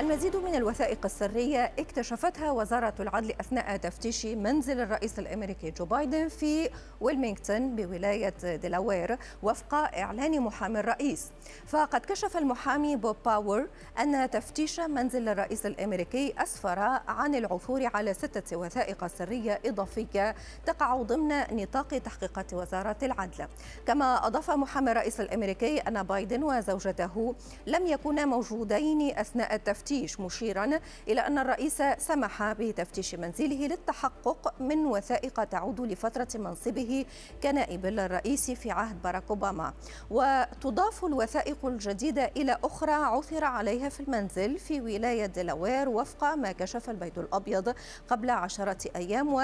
المزيد من الوثائق السرية اكتشفتها وزارة العدل أثناء تفتيش منزل الرئيس الأمريكي جو بايدن في ويلمينغتون بولاية ديلاوير وفق إعلان محامي الرئيس. فقد كشف المحامي بوب باور أن تفتيش منزل الرئيس الأمريكي أسفر عن العثور على ستة وثائق سرية إضافية تقع ضمن نطاق تحقيقات وزارة العدل. كما أضاف محامي الرئيس الأمريكي أن بايدن وزوجته لم يكونا موجودين أثناء التفتيش التفتيش مشيرا إلى أن الرئيس سمح بتفتيش منزله للتحقق من وثائق تعود لفترة منصبه كنائب للرئيس في عهد باراك أوباما. وتضاف الوثائق الجديدة إلى أخرى عثر عليها في المنزل في ولاية دلاوير وفق ما كشف البيت الأبيض قبل عشرة أيام.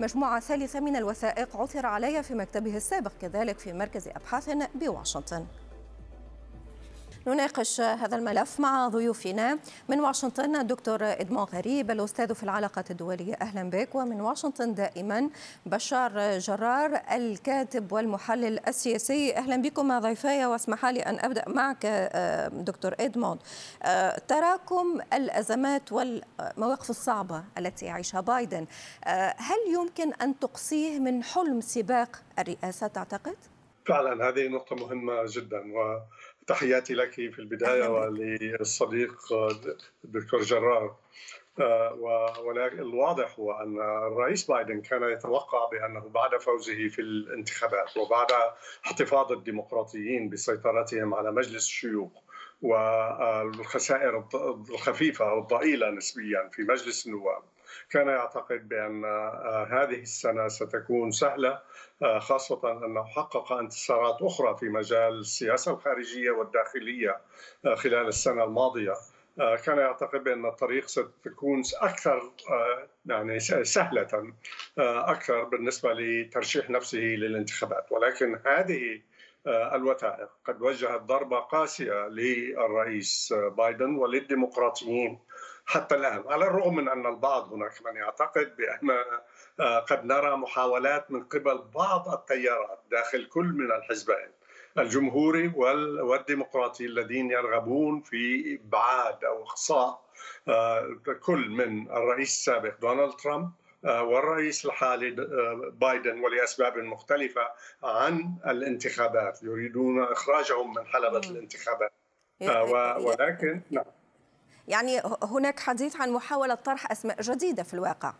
ومجموعة ثالثة من الوثائق عثر عليها في مكتبه السابق كذلك في مركز أبحاث بواشنطن. نناقش هذا الملف مع ضيوفنا. من واشنطن الدكتور إدمون غريب الأستاذ في العلاقات الدولية. أهلا بك. ومن واشنطن دائما بشار جرار الكاتب والمحلل السياسي. أهلا بكم ضيفاي واسمح لي أن أبدأ معك دكتور إدمون تراكم الأزمات والمواقف الصعبة التي يعيشها بايدن هل يمكن أن تقصيه من حلم سباق الرئاسة تعتقد؟ فعلا هذه نقطة مهمة جدا تحياتي لك في البداية وللصديق الدكتور جرار. ولكن الواضح هو أن الرئيس بايدن كان يتوقع بأنه بعد فوزه في الانتخابات وبعد احتفاظ الديمقراطيين بسيطرتهم على مجلس الشيوخ والخسائر الخفيفة أو الضئيلة نسبيا في مجلس النواب كان يعتقد بأن هذه السنة ستكون سهلة خاصة أنه حقق انتصارات أخرى في مجال السياسة الخارجية والداخلية خلال السنة الماضية. كان يعتقد بأن الطريق ستكون أكثر يعني سهلة أكثر بالنسبة لترشيح نفسه للانتخابات. ولكن هذه الوثائق قد وجهت ضربة قاسية للرئيس بايدن وللديمقراطيين حتى الآن على الرغم من أن البعض هناك من يعتقد بأن قد نرى محاولات من قبل بعض التيارات داخل كل من الحزبين الجمهوري والديمقراطي الذين يرغبون في إبعاد أو اخصاء كل من الرئيس السابق دونالد ترامب والرئيس الحالي بايدن ولأسباب مختلفة عن الانتخابات يريدون إخراجهم من حلبة الانتخابات. ولكن نعم. يعني هناك حديث عن محاولة طرح أسماء جديدة في الواقع.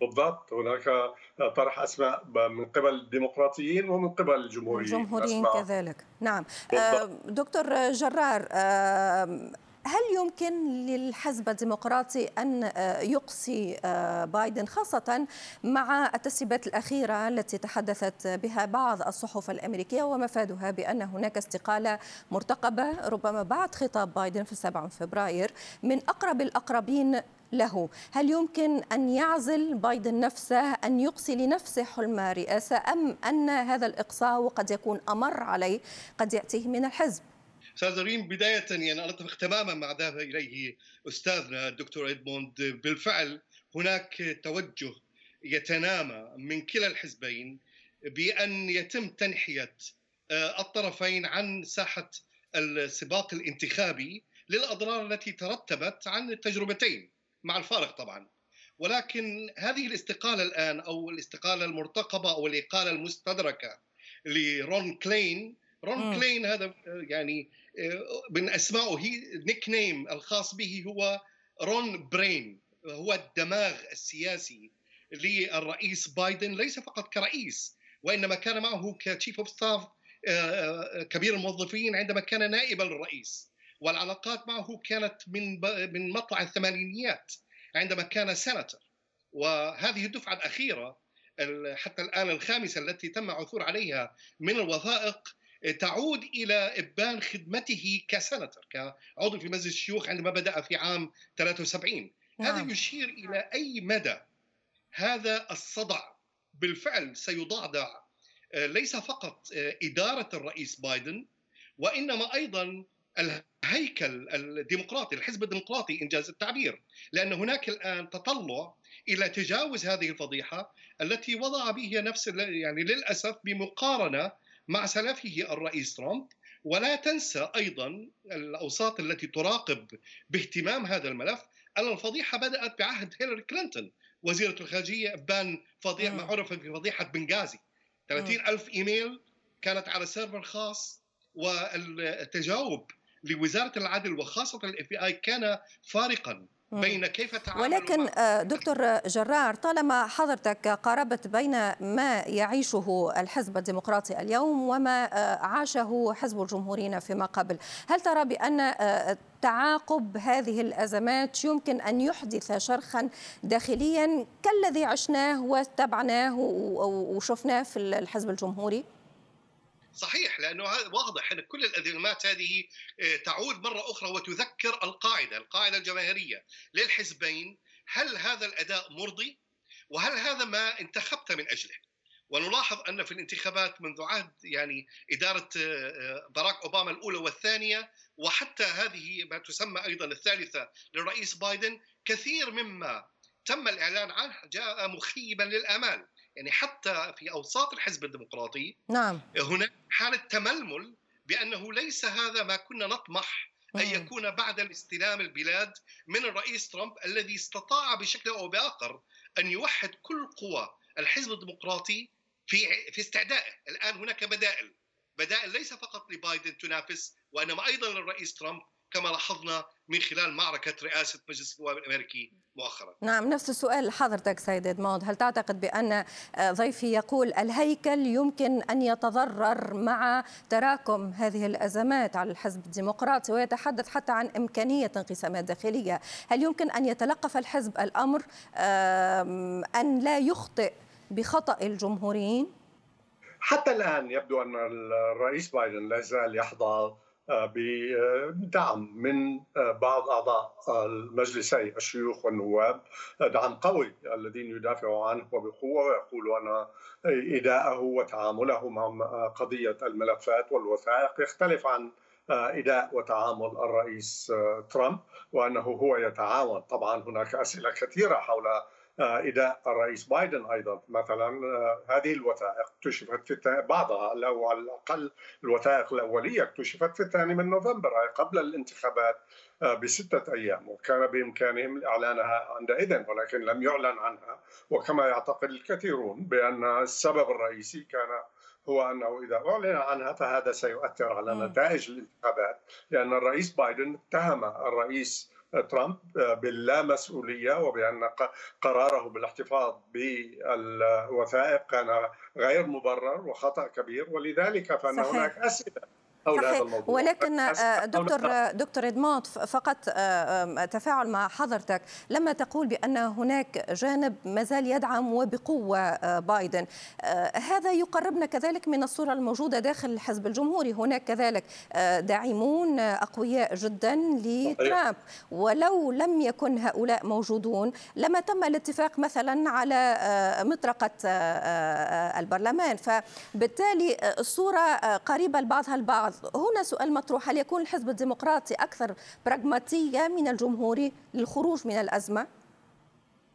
بالضبط. هناك طرح أسماء من قبل الديمقراطيين ومن قبل الجمهوريين. الجمهوريين كذلك. نعم. بالضبط. دكتور جرار هل يمكن للحزب الديمقراطي أن يقصي بايدن خاصة مع التسريبات الأخيرة التي تحدثت بها بعض الصحف الأمريكية ومفادها بأن هناك استقالة مرتقبة ربما بعد خطاب بايدن في 7 فبراير من أقرب الأقربين له. هل يمكن أن يعزل بايدن نفسه أن يقصي لنفسه حلم رئاسة أم أن هذا الإقصاء قد يكون أمر عليه قد يأتيه من الحزب؟ أستاذ ريم بداية يعني أنا أتفق تماما مع ذهب إليه أستاذنا الدكتور إدموند. بالفعل هناك توجه يتنامى من كلا الحزبين بأن يتم تنحية الطرفين عن ساحة السباق الانتخابي للأضرار التي ترتبت عن التجربتين مع الفارق طبعا. ولكن هذه الاستقالة الآن أو الاستقالة المرتقبة أو الإقالة المستدركة لرون كلين رون. كلين هذا يعني من أسمائه هي nickname الخاص به هو رون برين هو الدماغ السياسي للرئيس بايدن ليس فقط كرئيس وإنما كان معه ك chief of staff كبير الموظفين عندما كان نائبا للرئيس والعلاقات معه كانت من من مطلع الثمانينيات عندما كان سنتر وهذه الدفعة الأخيرة حتى الآن الخامسة التي تم عثور عليها من الوثائق تعود إلى إبان خدمته كسنتر كعضو في مجلس الشيوخ عندما بدأ في عام 73 نعم. هذا يشير إلى أي مدى هذا الصدع؟ بالفعل سيضعضع ليس فقط إدارة الرئيس بايدن وإنما أيضا الهيكل الديمقراطي الحزب الديمقراطي إنجاز التعبير. لأن هناك الآن تطلع إلى تجاوز هذه الفضيحة التي وضع به نفس يعني للأسف بمقارنة مع سلفه الرئيس ترامب. ولا تنسى أيضا الأوساط التي تراقب باهتمام هذا الملف. أن الفضيحة بدأت بعهد هيلاري كلينتون وزيرة الخارجية ابان فضيحه ما عرف بفضيحه بنغازي. 30 ألف إيميل كانت على server خاص. والتجاوب لوزارة العدل وخاصة ال FBI كان فارقا. بين كيف تعامل ولكن آه، دكتور جرار طالما حضرتك قاربت بين ما يعيشه الحزب الديمقراطي اليوم وما آه، عاشه حزب الجمهوريين فيما قبل هل ترى بأن آه، تعاقب هذه الأزمات يمكن أن يحدث شرخا داخليا كالذي عشناه واتبعناه وشفناه في الحزب الجمهوري؟ صحيح لأنه هذا واضح أن كل الازمات هذه آه، تعود مرة أخرى وتذكر القاعدة، القاعدة الجماهيرية للحزبين هل هذا الأداء مرضي؟ وهل هذا ما انتخبت من أجله؟ ونلاحظ أن في الانتخابات منذ عهد يعني إدارة آه، آه، باراك أوباما الأولى والثانية وحتى هذه ما تسمى أيضا الثالثة للرئيس بايدن كثير مما تم الإعلان عنه جاء مخيبا للأمال يعني حتى في أوساط الحزب الديمقراطي نعم. هناك حالة تململ بأنه ليس هذا ما كنا نطمح أن يكون بعد الاستلام البلاد من الرئيس ترامب الذي استطاع بشكل أو بآخر أن يوحد كل قوى الحزب الديمقراطي في في استعدائه، الآن هناك بدائل، بدائل ليس فقط لبايدن تنافس وإنما أيضا للرئيس ترامب. كما لاحظنا من خلال معركة رئاسة مجلس النواب الأمريكي مؤخرا. نعم نفس السؤال لحضرتك سيد إدموند هل تعتقد بأن ضيفي يقول الهيكل يمكن أن يتضرر مع تراكم هذه الأزمات على الحزب الديمقراطي ويتحدث حتى عن إمكانية انقسامات داخلية؟ هل يمكن أن يتلقف الحزب الأمر أن لا يخطئ بخطأ الجمهوريين؟ حتى الآن يبدو أن الرئيس بايدن لا يزال يحظى بدعم من بعض أعضاء المجلسي الشيوخ والنواب دعم قوي الذين يدافعوا عنه وبقوة ويقولوا أن إداءه وتعامله مع قضية الملفات والوثائق يختلف عن إداء وتعامل الرئيس ترامب وأنه هو يتعاون. طبعا هناك أسئلة كثيرة حول اداء الرئيس بايدن أيضا مثلا آه، هذه الوثائق اكتشفت في بعضها أو على الأقل الوثائق الأولية اكتشفت في الثاني من نوفمبر أي قبل الانتخابات آه، بستة أيام وكان بإمكانهم إعلانها عندئذ ولكن لم يعلن عنها. وكما يعتقد الكثيرون بأن السبب الرئيسي كان هو أنه إذا أعلن عنها فهذا سيؤثر على نتائج الانتخابات لأن الرئيس بايدن اتهم الرئيس ترامب باللامسؤولية وبأن قراره بالاحتفاظ بالوثائق كان غير مبرر وخطأ كبير ولذلك فإن صحيح. هناك أسئلة حول هذا الموضوع. ولكن آه، دكتور دكتور ادموت فقط آه، تفاعل مع حضرتك. لما تقول بأن هناك جانب ما زال يدعم وبقوة آه، بايدن هذا يقربنا كذلك من الصورة الموجودة داخل الحزب الجمهوري. هناك كذلك داعمون أقوياء جدا لترامب. ولو لم يكن هؤلاء موجودون لما تم الاتفاق مثلا على مطرقة البرلمان. فبالتالي الصورة قريبة لبعضها البعض. هنا سؤال مطروح. هل يكون الحزب الديمقراطي أكثر براغماتية من الجمهوري للخروج من الأزمة؟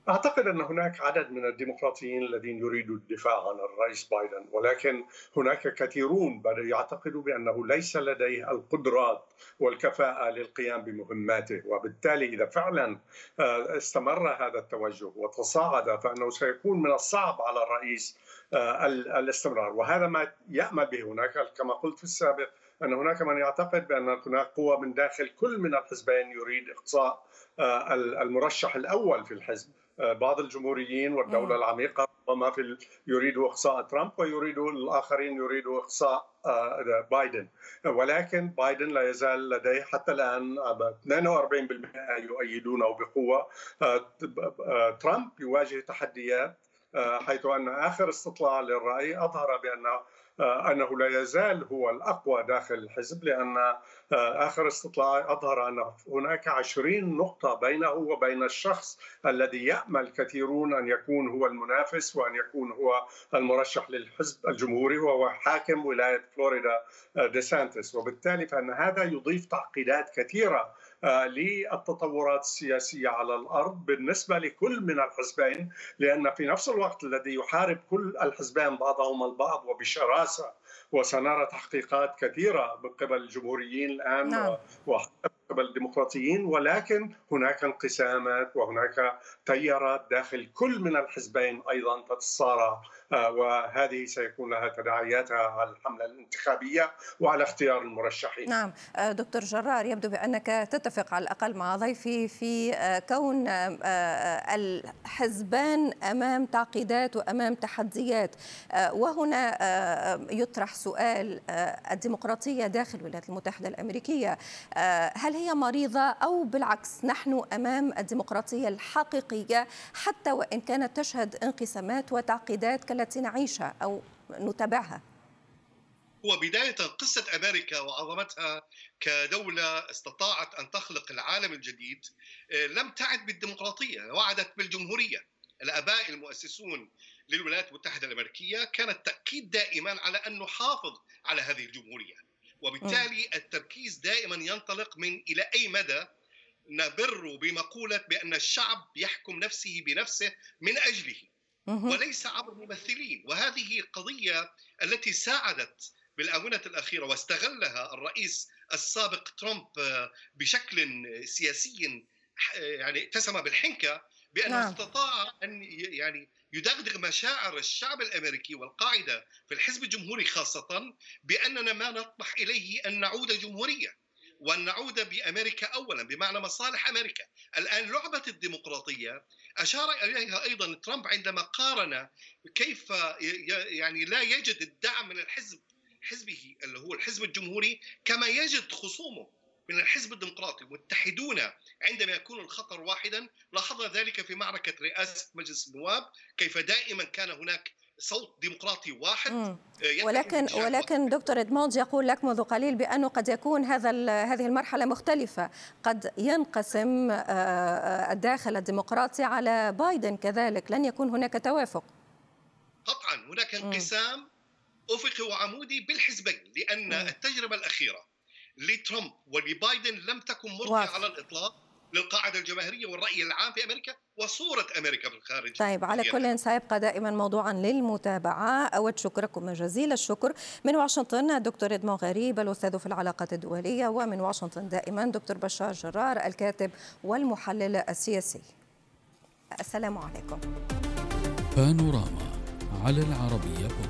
أعتقد أن هناك عدد من الديمقراطيين الذين يريدوا الدفاع عن الرئيس بايدن ولكن هناك كثيرون يعتقدوا بأنه ليس لديه القدرات والكفاءة للقيام بمهماته. وبالتالي إذا فعلا آه، استمر هذا التوجه وتصاعد فإنه سيكون من الصعب على الرئيس آه، الاستمرار. وهذا ما يأمل به هناك كما قلت في السابق أن هناك من يعتقد بأن هناك قوة من داخل كل من الحزبين يريد إقصاء آه، المرشح الأول في الحزب آه، بعض الجمهوريين والدولة العميقة ربما في يريدوا إقصاء ترامب ويريدوا الآخرين يريدوا إقصاء آه، بايدن. ولكن بايدن لا يزال لديه حتى الآن 42% يؤيدونه بقوة ترامب يواجه تحديات حيث أن آخر استطلاع للرأي أظهر بأن أنه لا يزال هو الأقوى داخل الحزب لأن آه، آخر استطلاع أظهر أن هناك 20 نقطة بينه وبين الشخص الذي يأمل كثيرون أن يكون هو المنافس وأن يكون هو المرشح للحزب الجمهوري وهو حاكم ولاية فلوريدا آه، ديسانتس. وبالتالي فإن هذا يضيف تعقيدات كثيرة للتطورات السياسية على الأرض بالنسبة لكل من الحزبين لأن في نفس الوقت الذي يحارب كل الحزبين بعضهما البعض وبشراسة وسنرى تحقيقات كثيرة من قبل الجمهوريين الآن نعم. وحتى قبل الديمقراطيين ولكن هناك انقسامات وهناك تيارات داخل كل من الحزبين أيضا تتصارع آه، وهذه سيكون لها تداعياتها على الحملة الانتخابية وعلى اختيار المرشحين. نعم آه، دكتور جرار يبدو بأنك تتفق على الأقل مع ضيفي في آه، كون الحزبان أمام تعقيدات وأمام تحديات وهنا يطرح سؤال الديمقراطية داخل الولايات المتحدة الأمريكية هل هي مريضة أو بالعكس نحن أمام الديمقراطية الحقيقية حتى وإن كانت تشهد انقسامات وتعقيدات كالتي نعيشها أو نتابعها؟ هو بداية قصة أمريكا وعظمتها كدولة استطاعت أن تخلق العالم الجديد آه، لم تعد بالديمقراطية وعدت بالجمهورية. الآباء المؤسسون للولايات المتحدة الأمريكية كان التأكيد دائما على أن نحافظ على هذه الجمهورية. وبالتالي التركيز دائما ينطلق من إلى أي مدى نبر بمقولة بأن الشعب يحكم نفسه بنفسه من أجله وليس عبر ممثلين. وهذه قضية التي ساعدت بالآونة الأخيرة واستغلها الرئيس السابق ترامب بشكل سياسي يعني اتسم بالحنكة بانه نعم. استطاع أن يعني يدغدغ مشاعر الشعب الأمريكي والقاعدة في الحزب الجمهوري خاصة بأننا ما نطمح إليه أن نعود جمهورية وأن نعود بأمريكا اولا بمعنى مصالح أمريكا. الآن لعبة الديمقراطية أشار إليها أيضا ترامب عندما قارن كيف يعني لا يجد الدعم من الحزب حزبه اللي هو الحزب الجمهوري كما يجد خصومه من الحزب الديمقراطي متحدون عندما يكون الخطر واحدا لاحظنا ذلك في معركة رئاسة مجلس النواب كيف دائما كان هناك صوت ديمقراطي واحد آه، ولكن ولكن دكتور إدموند يقول لك منذ قليل بأنه قد يكون هذا هذه المرحلة مختلفة. قد ينقسم آه، آه، الداخل الديمقراطي على بايدن كذلك. لن يكون هناك توافق. قطعا هناك انقسام أفقي وعمودي بالحزبين لأن التجربة الأخيرة لترامب. ولبايدن لم تكن مرضية على الإطلاق للقاعدة الجماهيرية والرأي العام في أمريكا وصورة أمريكا في الخارج. طيب على كل سيبقى دائما موضوعا للمتابعة. أود شكركم جزيل الشكر. من واشنطن الدكتور إدمون غريب الأستاذ في العلاقات الدولية. ومن واشنطن دائما دكتور بشار جرار الكاتب والمحلل السياسي. السلام عليكم. بانوراما على العربية.